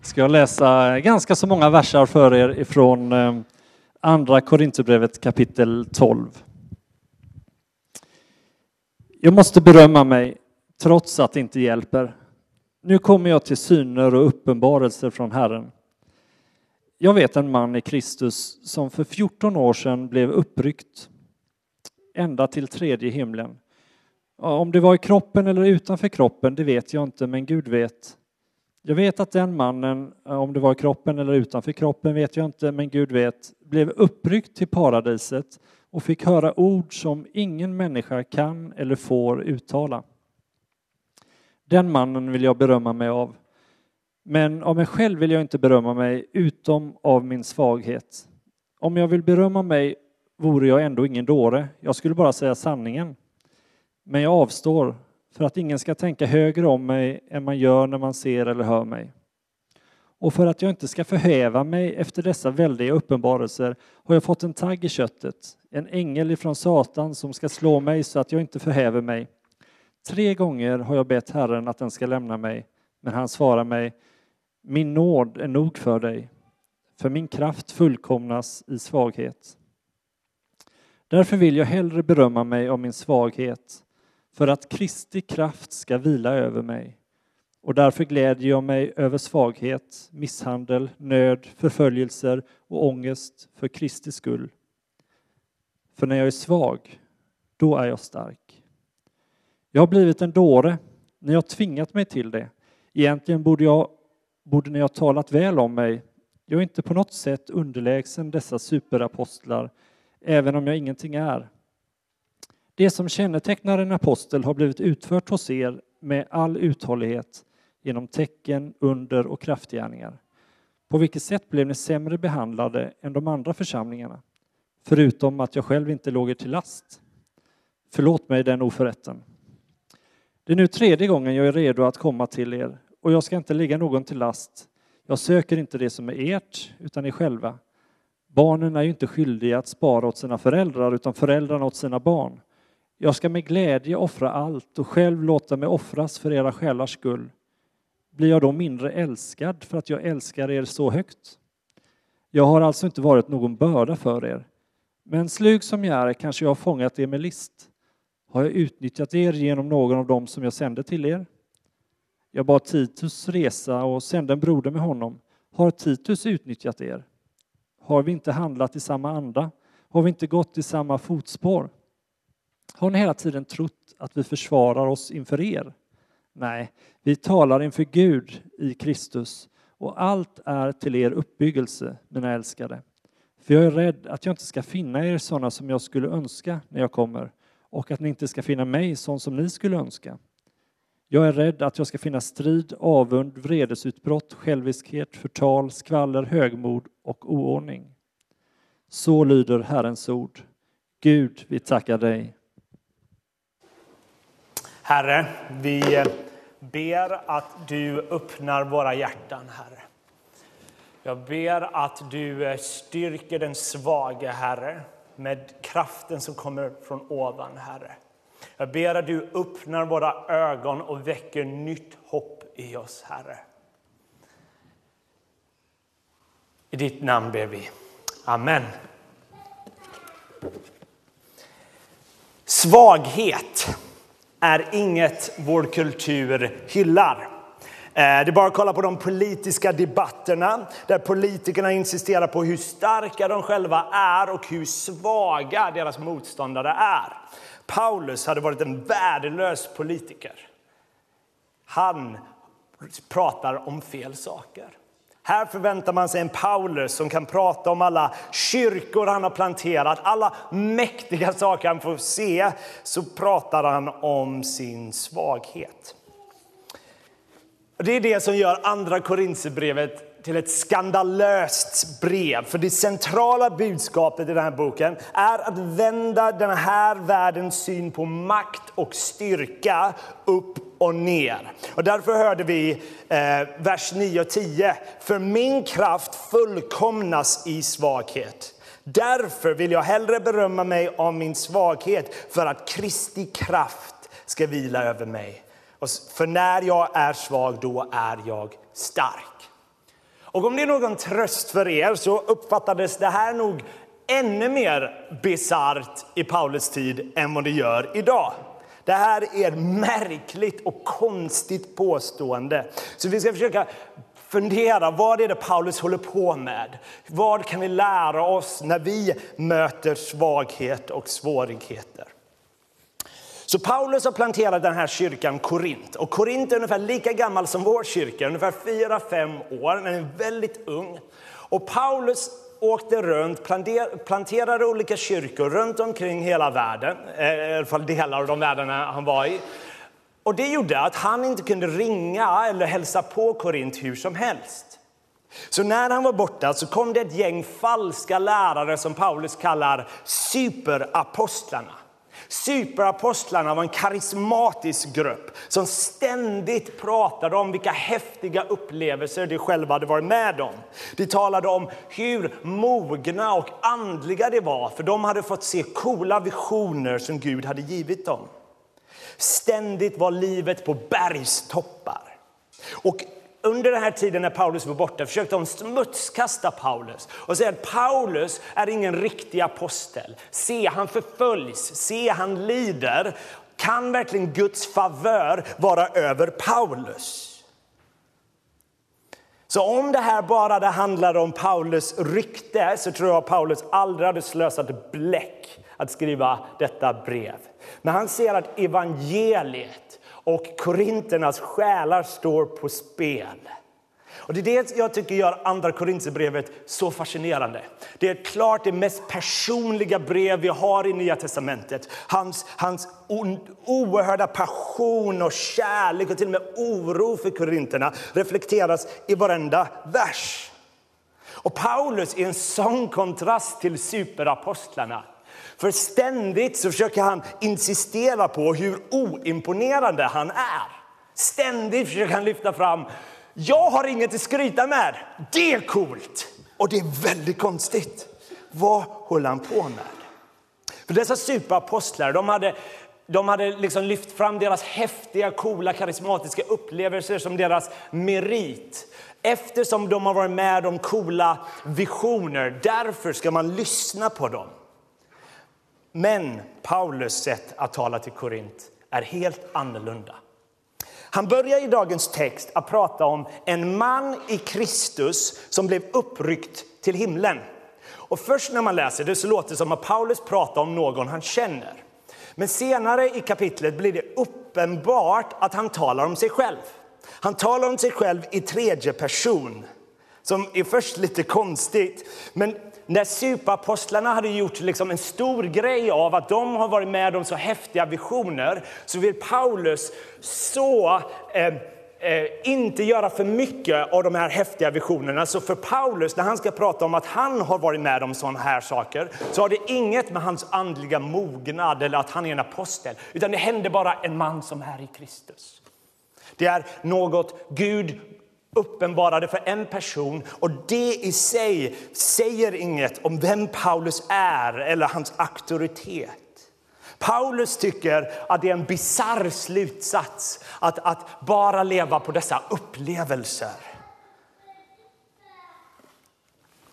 ska jag läsa ganska så många versar för er ifrån eh, Andra Korinthierbrevet kapitel 12. Jag måste berömma mig trots att det inte hjälper. Nu kommer jag till syner och uppenbarelser från Herren. Jag vet en man i Kristus som för 14 år sedan blev uppryckt ända till tredje himlen. Om det var i kroppen eller utanför kroppen, det vet jag inte, men Gud vet. Jag vet att den mannen, eh, om det var i kroppen eller utanför kroppen vet jag inte, men Gud vet, blev uppryckt till paradiset och fick höra ord som ingen människa kan eller får uttala. Den mannen vill jag berömma mig av. Men av mig själv vill jag inte berömma mig utom av min svaghet. Om jag vill berömma mig vore jag ändå ingen dåre. Jag skulle bara säga sanningen. Men jag avstår för att ingen ska tänka högre om mig än man gör när man ser eller hör mig. Och för att jag inte ska förhäva mig efter dessa väldiga uppenbarelser har jag fått en tagg i köttet, en ängel ifrån Satan som ska slå mig så att jag inte förhäver mig. Tre gånger har jag bett Herren att den ska lämna mig, men han svarar mig, min nåd är nog för dig, för min kraft fullkomnas i svaghet. Därför vill jag hellre berömma mig av min svaghet, för att Kristi kraft ska vila över mig. Och därför glädjer jag mig över svaghet, misshandel, nöd, förföljelser och ångest för Kristi skull. För när jag är svag, då är jag stark. Jag har blivit en dåre, ni har tvingat mig till det. Egentligen borde, jag, borde ni ha talat väl om mig. Jag är inte på något sätt underlägsen dessa superapostlar, även om jag ingenting är. Det som kännetecknar en apostel har blivit utfört hos er med all uthållighet genom tecken, under och kraftgärningar. På vilket sätt blev ni sämre behandlade än de andra församlingarna? Förutom att jag själv inte låg er till last. Förlåt mig den oförrätten. Det är nu tredje gången jag är redo att komma till er och jag ska inte ligga någon till last. Jag söker inte det som är ert, utan er själva. Barnen är ju inte skyldiga att spara åt sina föräldrar, utan föräldrarna åt sina barn. Jag ska med glädje offra allt och själv låta mig offras för era själars skull. Blir jag då mindre älskad för att jag älskar er så högt? Jag har alltså inte varit någon börda för er. Men slug som jag är kanske jag har fångat er med list. Har jag utnyttjat er genom någon av dem som jag sände till er? Jag bad Titus resa och sände en broder med honom. Har Titus utnyttjat er? Har vi inte handlat i samma anda? Har vi inte gått i samma fotspår? Har ni hela tiden trott att vi försvarar oss inför er? Nej, vi talar inför Gud i Kristus och allt är till er uppbyggelse, mina älskade. För jag är rädd att jag inte ska finna er sådana som jag skulle önska när jag kommer och att ni inte ska finna mig sån som ni skulle önska. Jag är rädd att jag ska finna strid, avund, vredesutbrott, själviskhet, förtal, skvaller, högmod och oordning. Så lyder Herrens ord. Gud, vi tackar dig. Herre, vi eh, ber att du öppnar våra hjärtan, Herre. Jag ber att du eh, styrker den svage, Herre, med kraften som kommer från ovan, Herre. Jag ber att du öppnar våra ögon och väcker nytt hopp i oss, Herre. I ditt namn ber vi. Amen. Svaghet är inget vår kultur hyllar. Eh, det är bara att kolla på de politiska debatterna där politikerna insisterar på hur starka de själva är och hur svaga deras motståndare är. Paulus hade varit en värdelös politiker. Han pratar om fel saker. Här förväntar man sig en Paulus som kan prata om alla kyrkor han har planterat, alla mäktiga saker han får se. Så pratar han om sin svaghet. Det är det som gör andra Korinthierbrevet till ett skandalöst brev. För det centrala budskapet i den här boken är att vända den här världens syn på makt och styrka upp och ner. Och därför hörde vi eh, vers 9 och 10. För min kraft fullkomnas i svaghet. Därför vill jag hellre berömma mig av min svaghet för att Kristi kraft ska vila över mig. För när jag är svag, då är jag stark. Och om det är någon tröst för er så uppfattades det här nog ännu mer bisarrt i Paulus tid än vad det gör idag. Det här är ett märkligt och konstigt påstående. Så vi ska försöka fundera, vad är det Paulus håller på med? Vad kan vi lära oss när vi möter svaghet och svårigheter? Så Paulus har planterat den här kyrkan Korint. Och Korint är ungefär lika gammal som vår kyrka, ungefär 4-5 år. Den är väldigt ung. Och Paulus åkte runt, planterade olika kyrkor runt omkring hela världen, eh, i alla fall delar av de världarna han var i. Och det gjorde att han inte kunde ringa eller hälsa på Korint hur som helst. Så när han var borta så kom det ett gäng falska lärare som Paulus kallar superapostlarna. Superapostlarna var en karismatisk grupp som ständigt pratade om vilka häftiga upplevelser de själva hade varit med om. De talade om hur mogna och andliga de var, för de hade fått se coola visioner som Gud hade givit dem. Ständigt var livet på bergstoppar. Och under den här tiden när Paulus var borta försökte de smutskasta Paulus och säga att Paulus är ingen riktig apostel. Se, han förföljs, se, han lider. Kan verkligen Guds favör vara över Paulus? Så om det här bara handlade om Paulus rykte så tror jag Paulus aldrig hade slösat bläck att skriva detta brev. Men han ser att evangeliet och korinternas själar står på spel. Och det är det jag tycker gör andra Korinthierbrevet så fascinerande. Det är klart det mest personliga brev vi har i Nya testamentet. Hans, hans oerhörda passion och kärlek och till och med oro för korinterna reflekteras i varenda vers. Och Paulus är en sån kontrast till superapostlarna. För ständigt så försöker han insistera på hur oimponerande han är. Ständigt försöker han lyfta fram, jag har inget att skryta med, det är coolt. Och det är väldigt konstigt. Vad håller han på med? För dessa superapostlar, de hade, de hade liksom lyft fram deras häftiga, coola, karismatiska upplevelser som deras merit. Eftersom de har varit med om coola visioner, därför ska man lyssna på dem. Men Paulus sätt att tala till Korint är helt annorlunda. Han börjar i dagens text att prata om en man i Kristus som blev uppryckt till himlen. Och först när man läser det så låter det som att Paulus pratar om någon han känner. Men senare i kapitlet blir det uppenbart att han talar om sig själv. Han talar om sig själv i tredje person, som är först lite konstigt. Men när superapostlarna hade gjort liksom en stor grej av att de har varit med om så häftiga visioner så vill Paulus så eh, eh, inte göra för mycket av de här häftiga visionerna. Så för Paulus, när han ska prata om att han har varit med om sådana här saker, så har det inget med hans andliga mognad eller att han är en apostel, utan det händer bara en man som är i Kristus. Det är något Gud uppenbarade för en person och det i sig säger inget om vem Paulus är eller hans auktoritet. Paulus tycker att det är en bizarr slutsats att, att bara leva på dessa upplevelser.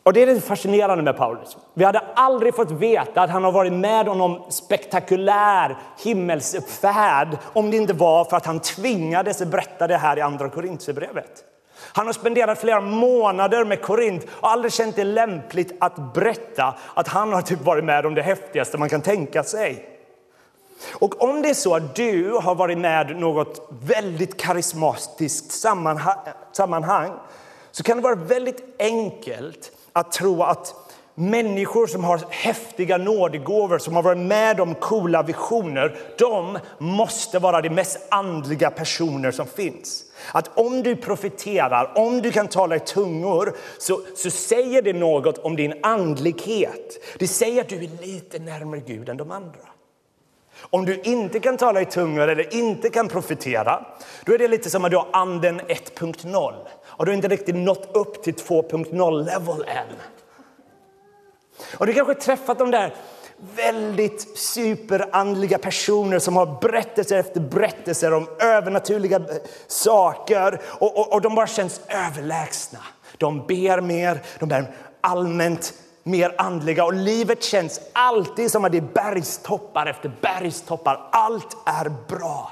Och Det är det fascinerande med Paulus. Vi hade aldrig fått veta att han har varit med om någon spektakulär himmelsuppfärd om det inte var för att han tvingades berätta det här i Andra Korintierbrevet. Han har spenderat flera månader med Korint och aldrig känt det lämpligt att berätta att han har typ varit med om det häftigaste man kan tänka sig. Och om det är så att du har varit med något väldigt karismatiskt sammanhang så kan det vara väldigt enkelt att tro att människor som har häftiga nådegåvor, som har varit med om coola visioner, de måste vara de mest andliga personer som finns. Att om du profeterar, om du kan tala i tungor, så, så säger det något om din andlighet. Det säger att du är lite närmare Gud än de andra. Om du inte kan tala i tungor eller inte kan profetera, då är det lite som att du har anden 1.0 och du har inte riktigt nått upp till 2.0 level än. Och du kanske träffat de där väldigt superandliga personer som har berättelser efter berättelser om övernaturliga eh, saker och, och, och de bara känns överlägsna. De ber mer, de är allmänt mer andliga och livet känns alltid som att det är bergstoppar efter bergstoppar. Allt är bra.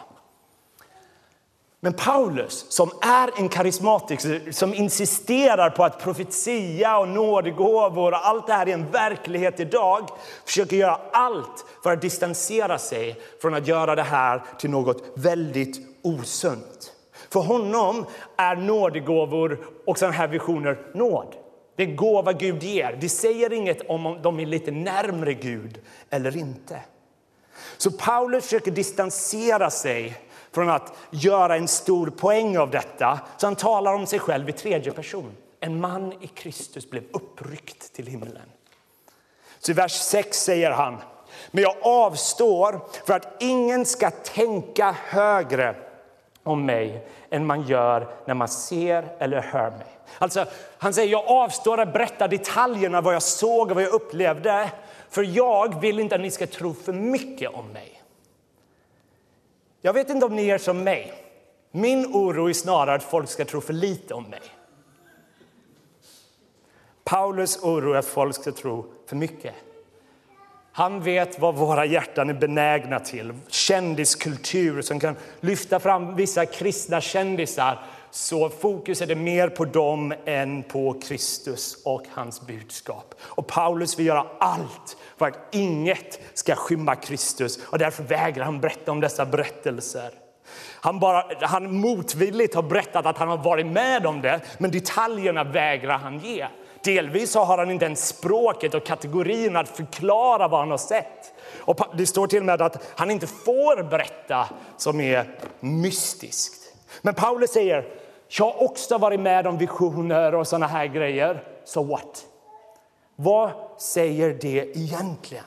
Men Paulus, som är en karismatiker som insisterar på att profetia och nådegåvor och allt det här är en verklighet idag, försöker göra allt för att distansera sig från att göra det här till något väldigt osunt. För honom är nådegåvor och sådana här visioner nåd. Det är gåva Gud ger. Det säger inget om de är lite närmre Gud eller inte. Så Paulus försöker distansera sig från att göra en stor poäng av detta. Så han talar om sig själv i tredje person. En man i Kristus blev uppryckt till himlen. Så i vers 6 säger han, men jag avstår för att ingen ska tänka högre om mig än man gör när man ser eller hör mig. Alltså, han säger jag avstår att berätta detaljerna vad jag såg och vad jag upplevde för jag vill inte att ni ska tro för mycket om mig. Jag vet inte om ni är som mig. Min oro är snarare att folk ska tro för lite om mig. Paulus oro är att folk ska tro för mycket. Han vet vad våra hjärtan är benägna till. Kändiskultur som kan lyfta fram vissa kristna kändisar. Så fokus är det mer på dem än på Kristus och hans budskap. Och Paulus vill göra allt för att inget ska skymma Kristus och därför vägrar han berätta om dessa berättelser. Han, bara, han motvilligt har berättat att han har varit med om det, men detaljerna vägrar han ge. Delvis har han inte ens språket och kategorin att förklara vad han har sett. Och det står till och med att han inte får berätta som är mystiskt. Men Paulus säger, jag har också varit med om visioner och såna här grejer. So what? Vad säger det egentligen?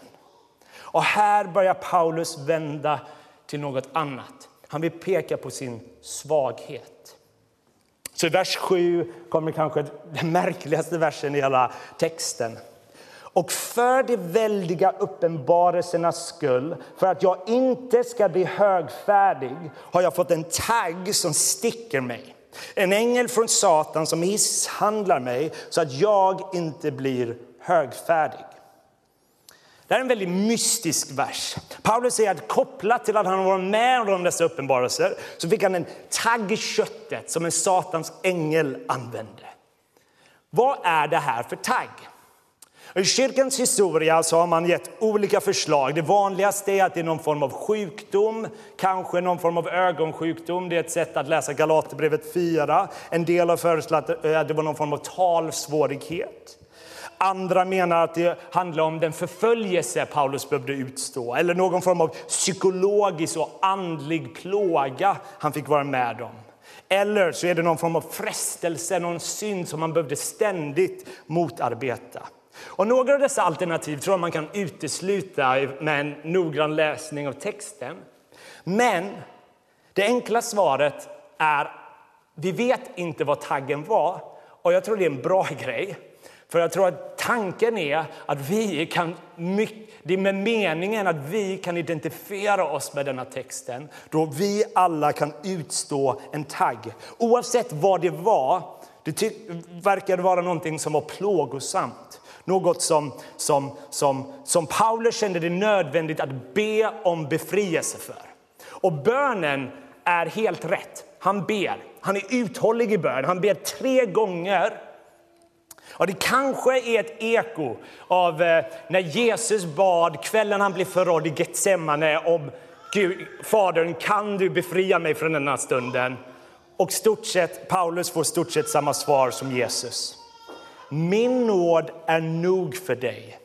Och här börjar Paulus vända till något annat. Han vill peka på sin svaghet. Så i vers 7 kommer kanske den märkligaste versen i hela texten. Och för de väldiga uppenbarelsernas skull, för att jag inte ska bli högfärdig, har jag fått en tagg som sticker mig. En ängel från Satan som misshandlar mig så att jag inte blir högfärdig. Det här är en väldigt mystisk vers. Paulus säger att kopplat till att han var med om dessa uppenbarelser så fick han en tagg i köttet som en satans ängel använde. Vad är det här för tagg? I kyrkans historia så har man gett olika förslag. Det vanligaste är att det är någon form av sjukdom, kanske någon form av ögonsjukdom. Det är ett sätt att läsa Galaterbrevet 4. En del har föreslagit att det var någon form av talsvårighet. Andra menar att det handlar om den förföljelse Paulus behövde utstå eller någon form av psykologisk och andlig plåga han fick vara med om. Eller så är det någon form av frestelse, någon synd som man behövde ständigt motarbeta. Och några av dessa alternativ tror jag man kan utesluta med en noggrann läsning av texten. Men det enkla svaret är vi vet inte vad taggen var och jag tror det är en bra grej. För jag tror att tanken är att vi kan, det är med meningen att vi kan identifiera oss med denna texten, då vi alla kan utstå en tagg. Oavsett vad det var, det verkade vara någonting som var plågosamt. Något som, som, som, som Paulus kände det nödvändigt att be om befrielse för. Och bönen är helt rätt. Han ber. Han är uthållig i bön. Han ber tre gånger och det kanske är ett eko av eh, när Jesus bad kvällen han blev förrådd i Getsemane om Gud, Fadern, kan du befria mig från denna stunden? Och stort sett, Paulus får stort sett samma svar som Jesus. Min nåd är nog för dig,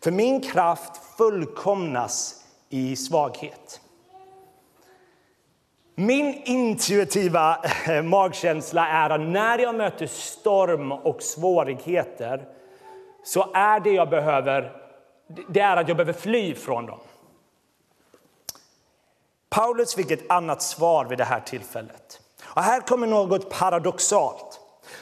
för min kraft fullkomnas i svaghet. Min intuitiva eh, magkänsla är att när jag möter storm och svårigheter så är det jag behöver, det är att jag behöver fly från dem. Paulus fick ett annat svar vid det här tillfället. Och här kommer något paradoxalt.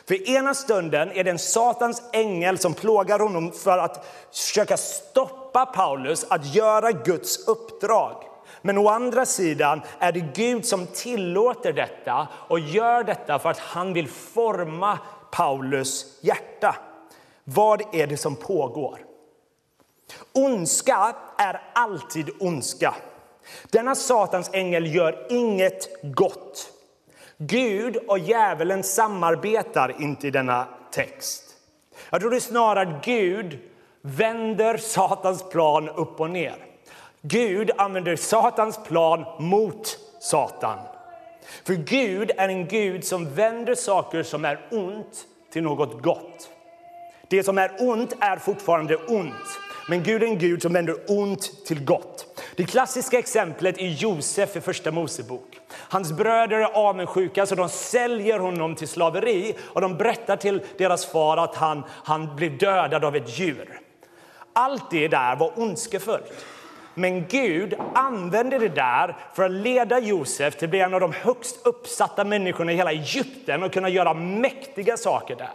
För ena stunden är det en Satans ängel som plågar honom för att försöka stoppa Paulus att göra Guds uppdrag. Men å andra sidan är det Gud som tillåter detta och gör detta för att han vill forma Paulus hjärta. Vad är det som pågår? Ondska är alltid ondska. Denna Satans ängel gör inget gott. Gud och djävulen samarbetar inte i denna text. Jag tror det är snarare att Gud vänder Satans plan upp och ner. Gud använder Satans plan mot Satan. För Gud är en Gud som vänder saker som är ont till något gott. Det som är ont är fortfarande ont, men Gud är en Gud som vänder ont till gott. Det klassiska exemplet är Josef i Första Mosebok. Hans bröder är avundsjuka så de säljer honom till slaveri och de berättar till deras far att han, han blev dödad av ett djur. Allt det där var ondskefullt. Men Gud använde det där för att leda Josef till att bli en av de högst uppsatta människorna i hela Egypten och kunna göra mäktiga saker där.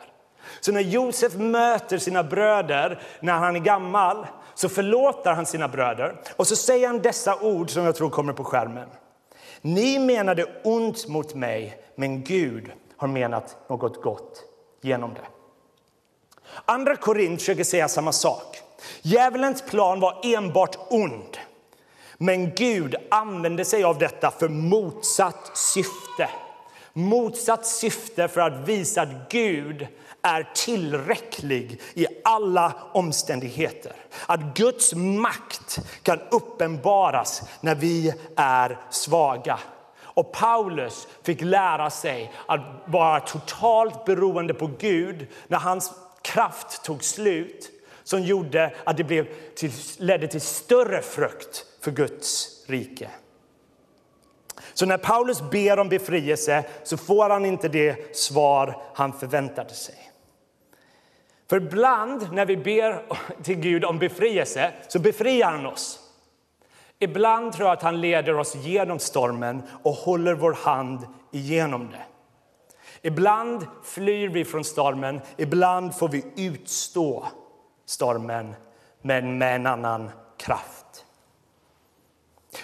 Så när Josef möter sina bröder när han är gammal så förlåter han sina bröder och så säger han dessa ord som jag tror kommer på skärmen. Ni menade ont mot mig, men Gud har menat något gott genom det. Andra Korint försöker säga samma sak. Djävulens plan var enbart ond. Men Gud använde sig av detta för motsatt syfte. Motsatt syfte för att visa att Gud är tillräcklig i alla omständigheter. Att Guds makt kan uppenbaras när vi är svaga. Och Paulus fick lära sig att vara totalt beroende på Gud när hans kraft tog slut som gjorde att det blev till, ledde till större frukt för Guds rike. Så när Paulus ber om befrielse så får han inte det svar han förväntade sig. För ibland när vi ber till Gud om befrielse så befriar han oss. Ibland tror jag att han leder oss genom stormen och håller vår hand igenom det. Ibland flyr vi från stormen, ibland får vi utstå stormen, men med en annan kraft.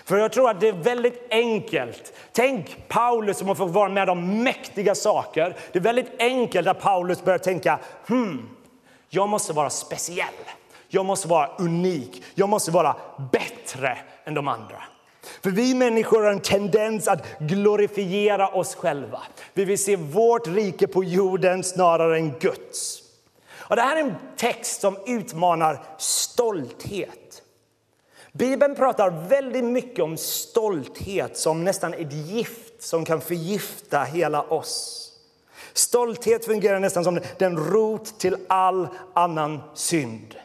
För jag tror att det är väldigt enkelt. Tänk Paulus som har fått vara med om mäktiga saker. Det är väldigt enkelt att Paulus börjar tänka, hmm, jag måste vara speciell. Jag måste vara unik. Jag måste vara bättre än de andra. För vi människor har en tendens att glorifiera oss själva. Vi vill se vårt rike på jorden snarare än Guds. Och det här är en text som utmanar stolthet. Bibeln pratar väldigt mycket om stolthet som nästan ett gift som kan förgifta hela oss. Stolthet fungerar nästan som den rot till all annan synd.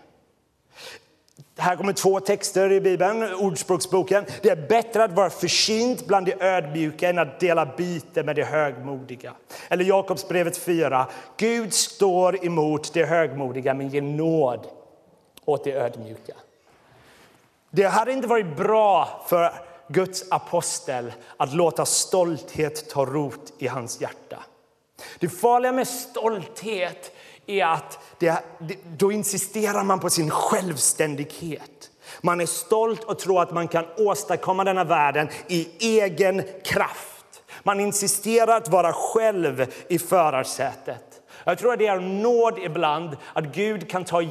Här kommer två texter i Bibeln, Ordspråksboken. Det är bättre att vara försynt bland de ödmjuka än att dela byte med de högmodiga. Eller Jakobsbrevet 4. Gud står emot de högmodiga men ger nåd åt de ödmjuka. Det hade inte varit bra för Guds apostel att låta stolthet ta rot i hans hjärta. Det farliga med stolthet är att det, då insisterar man på sin självständighet. Man är stolt och tror att man kan åstadkomma denna världen i egen kraft. Man insisterar att vara själv i förarsätet. Jag tror att det är nåd ibland att Gud kan ta,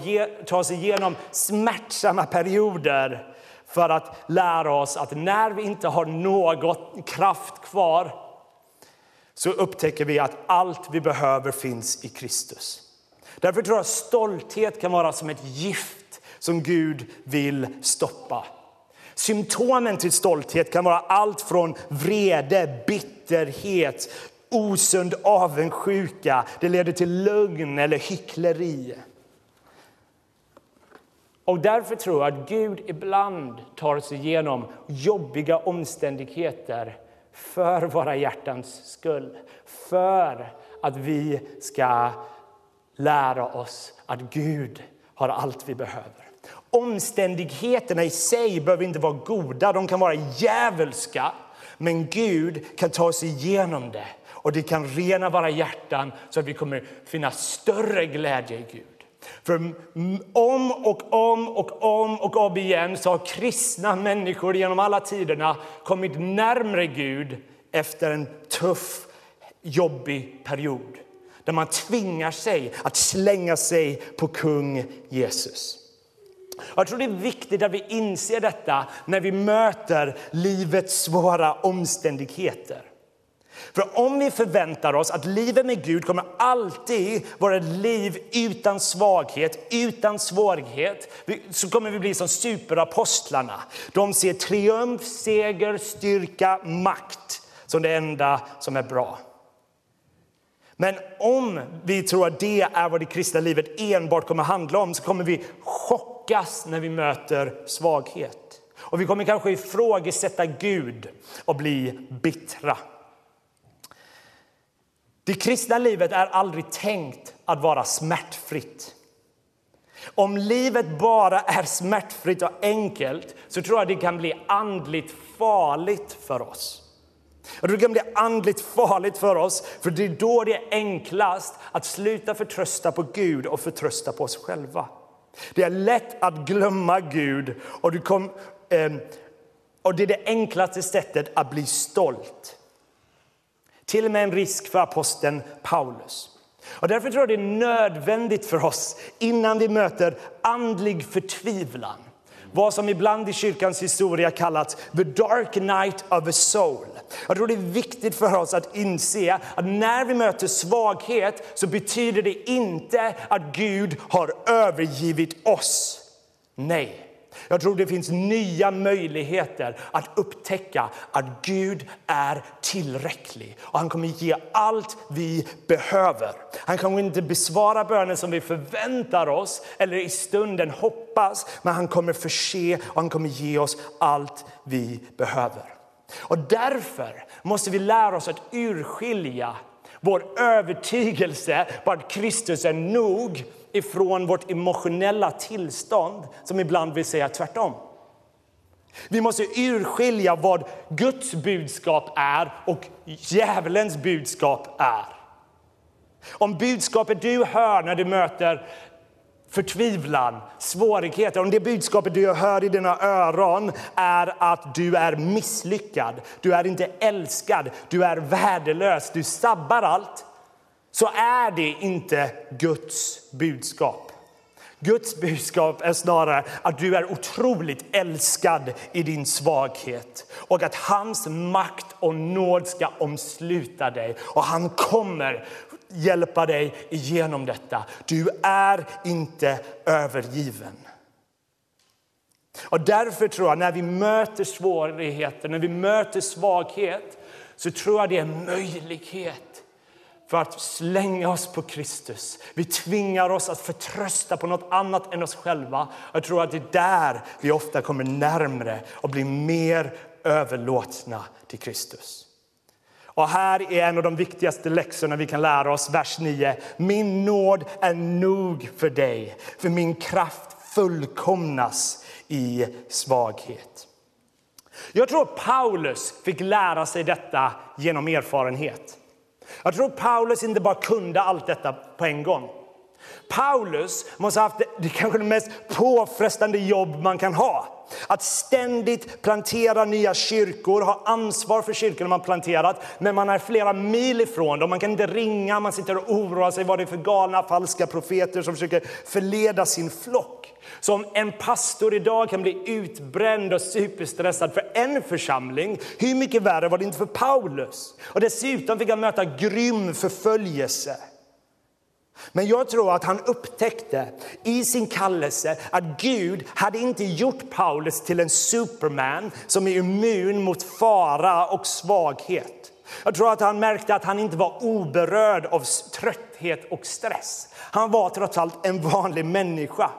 ta sig igenom smärtsamma perioder för att lära oss att när vi inte har något kraft kvar så upptäcker vi att allt vi behöver finns i Kristus. Därför tror jag att stolthet kan vara som ett gift som Gud vill stoppa. Symptomen till stolthet kan vara allt från vrede, bitterhet, osund avundsjuka. Det leder till lögn eller hyckleri. Och därför tror jag att Gud ibland tar sig igenom jobbiga omständigheter för våra hjärtans skull. För att vi ska lära oss att Gud har allt vi behöver. Omständigheterna i sig behöver inte vara goda, de kan vara djävulska. Men Gud kan ta sig igenom det och det kan rena våra hjärtan så att vi kommer finna större glädje i Gud. För om och om och om och om igen så har kristna människor genom alla tiderna kommit närmre Gud efter en tuff, jobbig period där man tvingar sig att slänga sig på kung Jesus. Jag tror det är viktigt att vi inser detta när vi möter livets svåra omständigheter. För om vi förväntar oss att livet med Gud kommer alltid vara ett liv utan svaghet, utan svårighet, så kommer vi bli som superapostlarna. De ser triumf, seger, styrka, makt som det enda som är bra. Men om vi tror att det är vad det kristna livet enbart kommer handla om så kommer vi chockas när vi möter svaghet. Och vi kommer kanske ifrågasätta Gud och bli bittra. Det kristna livet är aldrig tänkt att vara smärtfritt. Om livet bara är smärtfritt och enkelt så tror jag det kan bli andligt farligt för oss. Det kan bli andligt farligt för oss, för det är då det är enklast att sluta förtrösta på Gud och förtrösta på oss själva. Det är lätt att glömma Gud och, kom, eh, och det är det enklaste sättet att bli stolt. Till och med en risk för aposteln Paulus. Och därför tror jag det är nödvändigt för oss innan vi möter andlig förtvivlan vad som ibland i kyrkans historia kallats the dark night of a soul. Jag tror det är viktigt för oss att inse att när vi möter svaghet så betyder det inte att Gud har övergivit oss. Nej, jag tror det finns nya möjligheter att upptäcka att Gud är tillräcklig och han kommer ge allt vi behöver. Han kommer inte besvara bönen som vi förväntar oss eller i stunden hoppas, men han kommer förse och han kommer ge oss allt vi behöver. Och därför måste vi lära oss att urskilja vår övertygelse på att Kristus är nog ifrån vårt emotionella tillstånd som ibland vill säga tvärtom. Vi måste urskilja vad Guds budskap är och djävulens budskap är. Om budskapet du hör när du möter förtvivlan, svårigheter, om det budskapet du hör i dina öron är att du är misslyckad, du är inte älskad, du är värdelös, du sabbar allt, så är det inte Guds budskap. Guds budskap är snarare att du är otroligt älskad i din svaghet och att hans makt och nåd ska omsluta dig och han kommer hjälpa dig igenom detta. Du är inte övergiven. Och därför tror jag när vi möter svårigheter, när vi möter svaghet så tror jag det är en möjlighet för att slänga oss på Kristus. Vi tvingar oss att förtrösta på något annat än oss själva. Jag tror att det är där vi ofta kommer närmre och blir mer överlåtna till Kristus. Och här är en av de viktigaste läxorna vi kan lära oss, vers 9. Min nåd är nog för dig, för min kraft fullkomnas i svaghet. Jag tror Paulus fick lära sig detta genom erfarenhet. Jag tror Paulus inte bara kunde allt detta på en gång. Paulus måste ha haft det, det kanske det mest påfrestande jobb man kan ha. Att ständigt plantera nya kyrkor, ha ansvar för kyrkorna man planterat, men man är flera mil ifrån dem. Man kan inte ringa, man sitter och oroar sig vad det är för galna falska profeter som försöker förleda sin flock. Så om en pastor idag kan bli utbränd och superstressad för en församling. Hur mycket värre var det inte för Paulus? Och dessutom fick han möta grym förföljelse. Men jag tror att han upptäckte i sin kallelse att Gud hade inte gjort Paulus till en superman som är immun mot fara och svaghet. Jag tror att han märkte att han inte var oberörd av trötthet och stress. Han var trots allt en vanlig människa.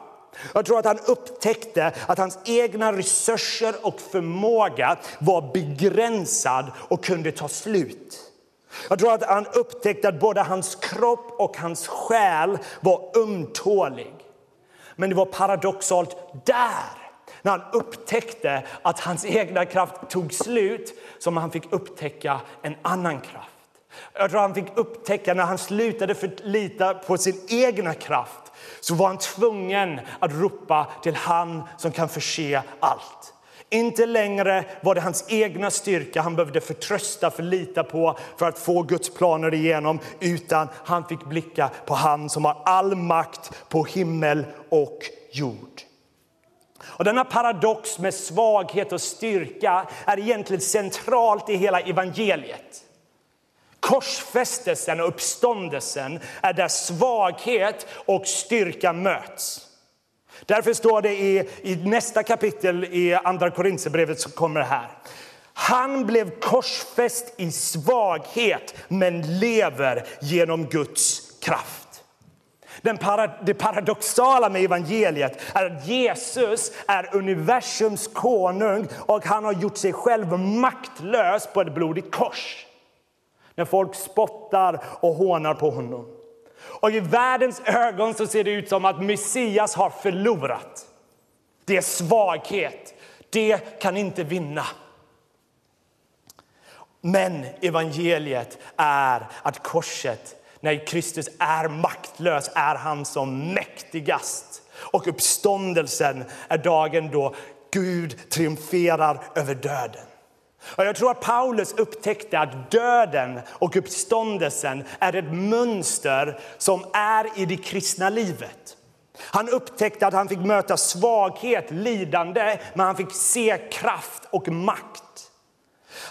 Jag tror att han upptäckte att hans egna resurser och förmåga var begränsad och kunde ta slut. Jag tror att han upptäckte att både hans kropp och hans själ var ömtålig. Men det var paradoxalt där, när han upptäckte att hans egna kraft tog slut, som han fick upptäcka en annan kraft. Jag tror han fick upptäcka när han slutade förlita på sin egna kraft så var han tvungen att ropa till han som kan förse allt. Inte längre var det hans egna styrka han behövde förtrösta, förlita på för att få Guds planer igenom, utan han fick blicka på han som har all makt på himmel och jord. Och denna paradox med svaghet och styrka är egentligen centralt i hela evangeliet. Korsfästelsen och uppståndelsen är där svaghet och styrka möts. Därför står det i, i nästa kapitel i Andra Korinthierbrevet som kommer här. Han blev korsfäst i svaghet men lever genom Guds kraft. Den para, det paradoxala med evangeliet är att Jesus är universums konung och han har gjort sig själv maktlös på ett blodigt kors. När folk spottar och hånar på honom. Och i världens ögon så ser det ut som att Messias har förlorat. Det är svaghet. Det kan inte vinna. Men evangeliet är att korset, när Kristus är maktlös, är han som mäktigast. Och uppståndelsen är dagen då Gud triumferar över döden. Och jag tror att Paulus upptäckte att döden och uppståndelsen är ett mönster som är i det kristna livet. Han upptäckte att han fick möta svaghet, lidande, men han fick se kraft och makt.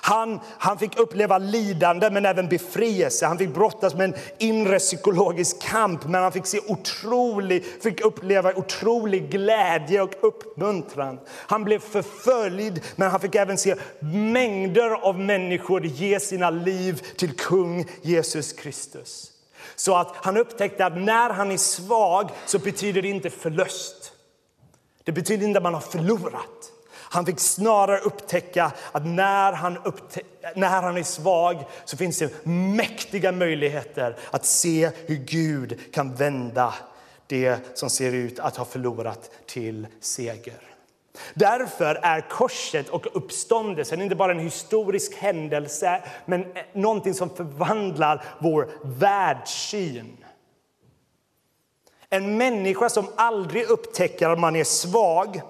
Han, han fick uppleva lidande men även befrielse. Han fick brottas med en inre psykologisk kamp men han fick, se otrolig, fick uppleva otrolig glädje och uppmuntran. Han blev förföljd men han fick även se mängder av människor ge sina liv till kung Jesus Kristus. Så att han upptäckte att när han är svag så betyder det inte förlust. Det betyder inte att man har förlorat. Han fick snarare upptäcka att när han, när han är svag så finns det mäktiga möjligheter att se hur Gud kan vända det som ser ut att ha förlorat till seger. Därför är korset och uppståndelsen inte bara en historisk händelse men någonting som förvandlar vår världssyn. En människa som aldrig upptäcker att man är svag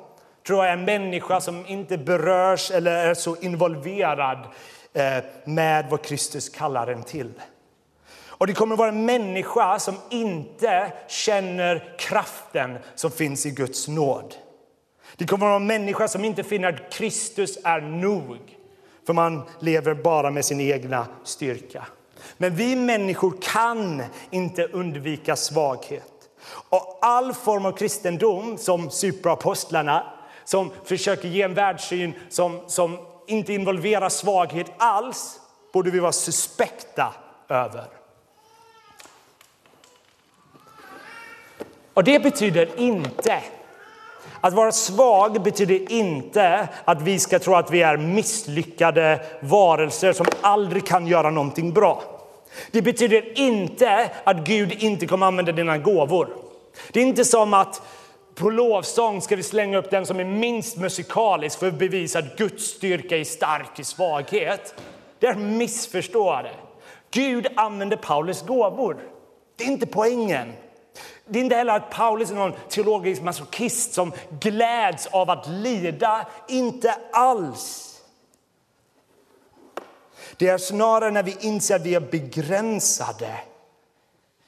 tror jag är en människa som inte berörs eller är så involverad eh, med vad Kristus kallar en till. Och det kommer att vara en människa som inte känner kraften som finns i Guds nåd. Det kommer att vara en människa som inte finner att Kristus är nog. För man lever bara med sin egna styrka. Men vi människor kan inte undvika svaghet. Och all form av kristendom, som superapostlarna som försöker ge en världssyn som, som inte involverar svaghet alls borde vi vara suspekta över. Och det betyder inte att vara svag betyder inte att vi ska tro att vi är misslyckade varelser som aldrig kan göra någonting bra. Det betyder inte att Gud inte kommer använda dina gåvor. Det är inte som att på lovsång ska vi slänga upp den som är minst musikalisk för att bevisa att Guds styrka är stark i svaghet. Det är missförstående. Gud använder Paulus gåvor. Det är inte poängen. Det är inte heller att Paulus är någon teologisk masochist som gläds av att lida. Inte alls. Det är snarare när vi inser att vi är begränsade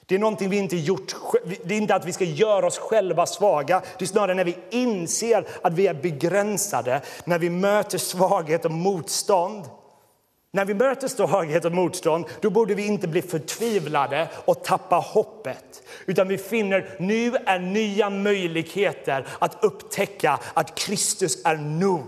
det är någonting vi inte gjort. Det är inte att vi ska göra oss själva svaga. Det är snarare när vi inser att vi är begränsade, när vi möter svaghet och motstånd. När vi möter svaghet och motstånd då borde vi inte bli förtvivlade och tappa hoppet. Utan vi finner nu är nya möjligheter att upptäcka att Kristus är nog.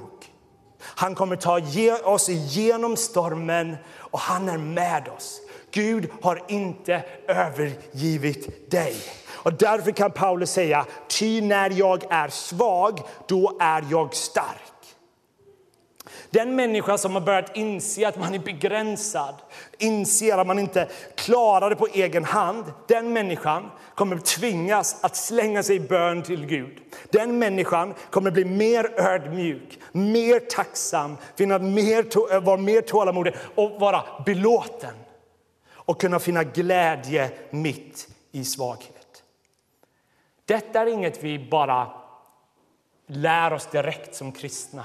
Han kommer ta oss igenom stormen och han är med oss. Gud har inte övergivit dig. Och därför kan Paulus säga, ty när jag är svag, då är jag stark. Den människa som har börjat inse att man är begränsad, inser att man inte klarar det på egen hand, den människan kommer tvingas att slänga sig i bön till Gud. Den människan kommer bli mer ödmjuk, mer tacksam, finna mer, vara mer tålamodig och vara belåten och kunna finna glädje mitt i svaghet. Detta är inget vi bara lär oss direkt som kristna.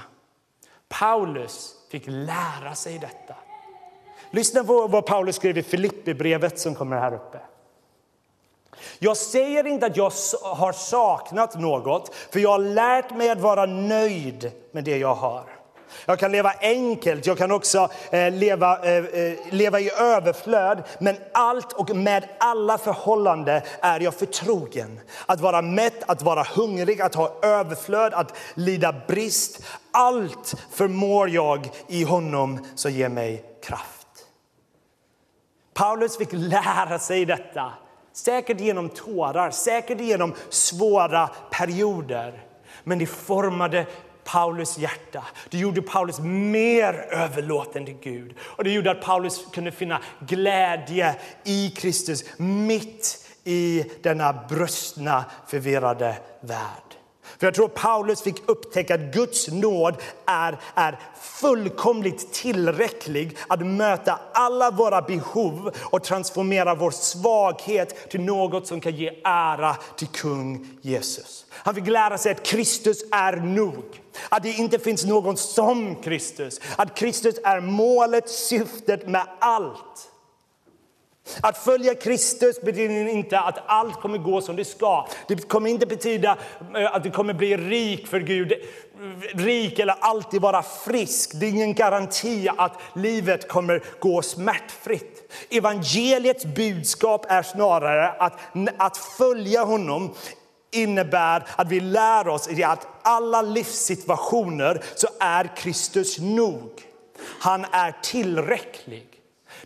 Paulus fick lära sig detta. Lyssna på vad Paulus skrev i Filipperbrevet som kommer här uppe. Jag säger inte att jag har saknat något, för jag har lärt mig att vara nöjd med det jag har. Jag kan leva enkelt, jag kan också eh, leva, eh, eh leva i överflöd. Men allt och med alla förhållanden är jag förtrogen. Att vara mätt, att vara hungrig, att ha överflöd, att lida brist. Allt förmår jag i honom som ger mig kraft. Paulus fick lära sig detta Säkert genom tårar, säkert genom svåra perioder. Men det formade Paulus hjärta. Det gjorde Paulus mer överlåten till Gud. Och det gjorde att Paulus kunde finna glädje i Kristus mitt i denna brustna, förvirrade värld. För jag tror Paulus fick upptäcka att Guds nåd är, är fullkomligt tillräcklig att möta alla våra behov och transformera vår svaghet till något som kan ge ära till kung Jesus. Han fick lära sig att Kristus är nog. Att det inte finns någon som Kristus. Att Kristus är målet, syftet med allt. Att följa Kristus betyder inte att allt kommer gå som det ska. Det kommer inte betyda eh, att du kommer bli rik för Gud. Rik eller alltid vara frisk. Det är ingen garanti att livet kommer gå smärtfritt. Evangeliets budskap är snarare att, att följa honom innebär att vi lär oss i att alla livssituationer så är Kristus nog. Han är tillräcklig.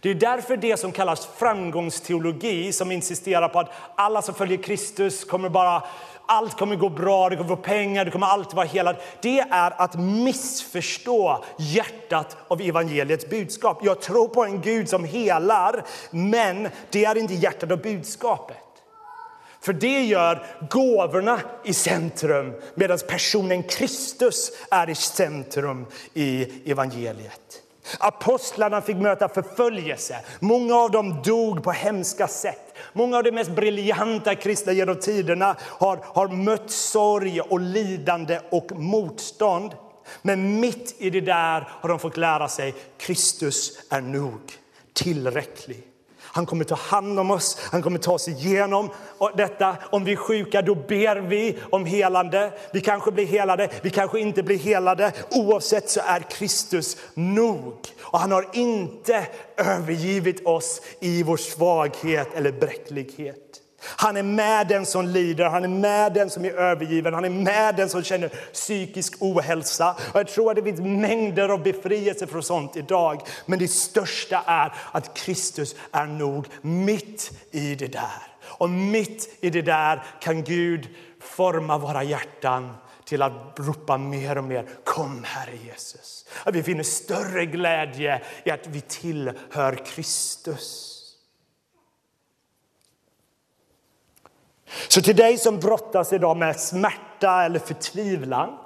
Det är därför det som kallas framgångsteologi, som insisterar på att alla som följer Kristus kommer bara allt kommer gå bra, du kommer få pengar, du kommer alltid vara helad. Det är att missförstå hjärtat av evangeliets budskap. Jag tror på en Gud som helar, men det är inte hjärtat av budskapet. För det gör gåvorna i centrum medan personen Kristus är i centrum i evangeliet. Apostlarna fick möta förföljelse. Många av dem dog på hemska sätt. Många av de mest briljanta kristna genom tiderna har, har mött sorg och lidande och motstånd. Men mitt i det där har de fått lära sig Kristus är nog tillräcklig. Han kommer ta hand om oss, han kommer ta oss igenom detta. Om vi är sjuka, då ber vi om helande. Vi kanske blir helade, vi kanske inte blir helade. Oavsett så är Kristus nog. Och han har inte övergivit oss i vår svaghet eller bräcklighet. Han är med den som lider, han är med den som är övergiven, han är med den som känner psykisk ohälsa. Och jag tror att det finns mängder av befrielse från sånt idag. Men det största är att Kristus är nog mitt i det där. Och mitt i det där kan Gud forma våra hjärtan till att ropa mer och mer Kom Herre Jesus. Att vi finner större glädje i att vi tillhör Kristus. Så till dig som brottas idag med smärta eller förtvivlan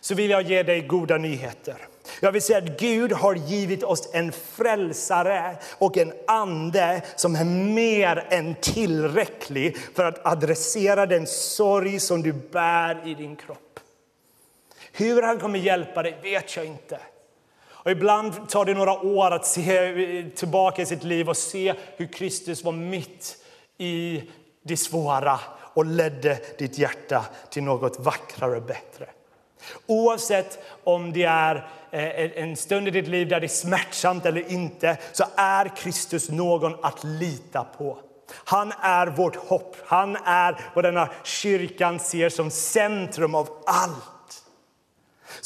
så vill jag ge dig goda nyheter. Jag vill säga att Gud har givit oss en frälsare och en ande som är mer än tillräcklig för att adressera den sorg som du bär i din kropp. Hur han kommer hjälpa dig vet jag inte. Och ibland tar det några år att se tillbaka i sitt liv och se hur Kristus var mitt i det svåra och ledde ditt hjärta till något vackrare och bättre. Oavsett om det är eh, en stund i ditt liv där det är smärtsamt eller inte så är Kristus någon att lita på. Han är vårt hopp. Han är vad denna kyrkan ser som centrum av allt.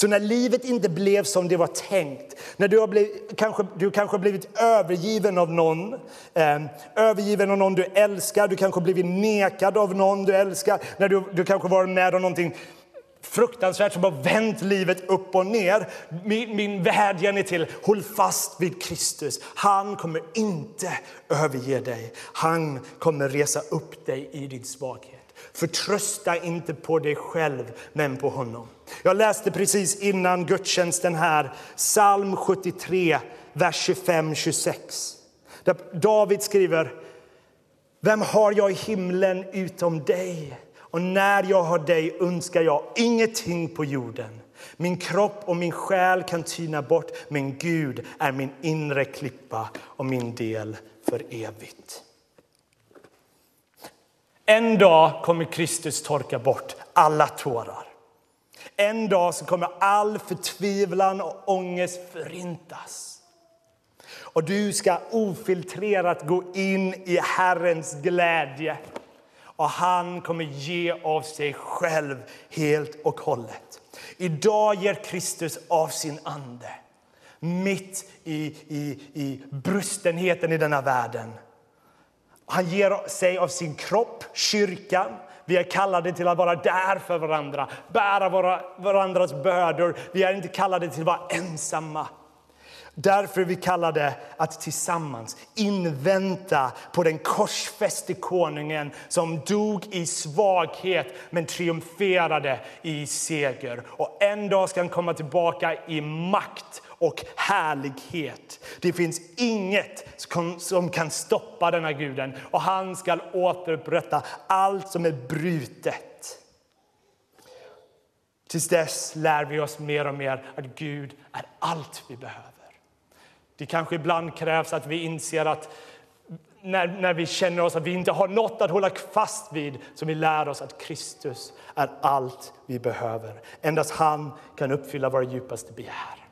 Så när livet inte blev som det var tänkt, när du har blivit, kanske, du kanske blivit övergiven av någon, eh, övergiven av någon du älskar, du kanske blivit nekad av någon du älskar, när du, du kanske varit med om någonting fruktansvärt som har vänt livet upp och ner. Min, min vädjan är till, håll fast vid Kristus. Han kommer inte överge dig. Han kommer resa upp dig i din svaghet. Förtrösta inte på dig själv, men på honom. Jag läste precis innan gudstjänsten här, psalm 73, vers 25-26. Där David skriver, vem har jag i himlen utom dig? Och när jag har dig önskar jag ingenting på jorden. Min kropp och min själ kan tyna bort, men Gud är min inre klippa och min del för evigt. En dag kommer Kristus torka bort alla tårar. En dag så kommer all förtvivlan och ångest förintas. Och du ska ofiltrerat gå in i Herrens glädje. Och han kommer ge av sig själv helt och hållet. Idag ger Kristus av sin ande mitt i, i, i brustenheten i denna världen. Han ger sig av sin kropp, kyrkan. Vi är kallade till att vara där för varandra, bära våra, varandras bördor. Vi är inte kallade till att vara ensamma. Därför är vi kallade att tillsammans invänta på den korsfäste konungen som dog i svaghet men triumferade i seger. Och en dag ska han komma tillbaka i makt och härlighet. Det finns inget som kan stoppa denna guden och han ska återupprätta allt som är brutet. Tills dess lär vi oss mer och mer att Gud är allt vi behöver. Det kanske ibland krävs att vi inser att när, när vi känner oss att vi inte har något att hålla fast vid som vi lär oss att Kristus är allt vi behöver. Endast han kan uppfylla våra djupaste begär.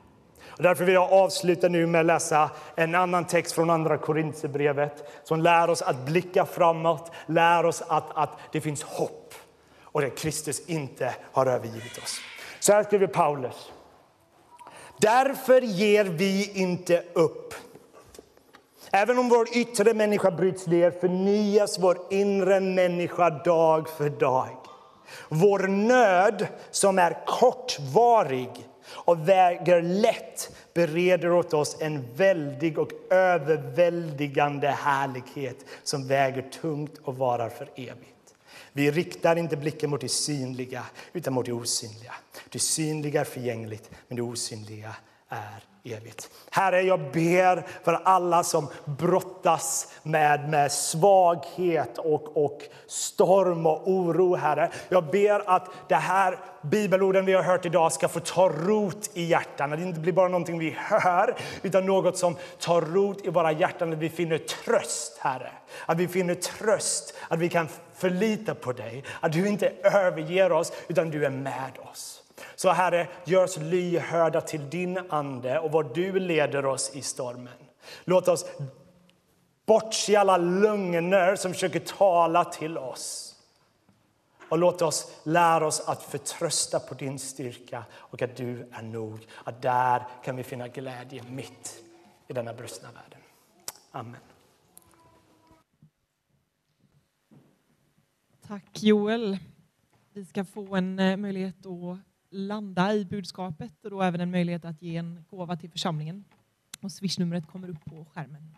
Och därför vill jag avsluta nu med att läsa en annan text från Andra Korinthierbrevet som lär oss att blicka framåt, lär oss att, att det finns hopp och att Kristus inte har övergivit oss. Så här skriver Paulus. Därför ger vi inte upp. Även om vår yttre människa bryts ner förnyas vår inre människa dag för dag. Vår nöd, som är kortvarig och väger lätt bereder åt oss en väldig och överväldigande härlighet som väger tungt och varar för evigt. Vi riktar inte blicken mot det synliga, utan mot det osynliga. Det synliga är förgängligt, men det osynliga är evigt. Herre, jag ber för alla som brottas med, med svaghet och, och storm och oro, Herre. Jag ber att det här bibelorden vi har hört idag ska få ta rot i hjärtan. Att det inte blir bara någonting vi hör, utan något som tar rot i våra hjärtan. Att vi finner tröst, Herre. Att vi finner tröst, att vi kan förlita på dig. Att du inte överger oss, utan du är med oss. Så Herre, gör oss lyhörda till din ande och vad du leder oss i stormen. Låt oss bortse alla lögner som försöker tala till oss. Och låt oss lära oss att förtrösta på din styrka och att du är nog. Att där kan vi finna glädje mitt i denna brustna världen. Amen. Tack Joel. Vi ska få en eh, möjlighet att landa i budskapet och då även en möjlighet att ge en gåva till församlingen. Och swishnumret kommer upp på skärmen.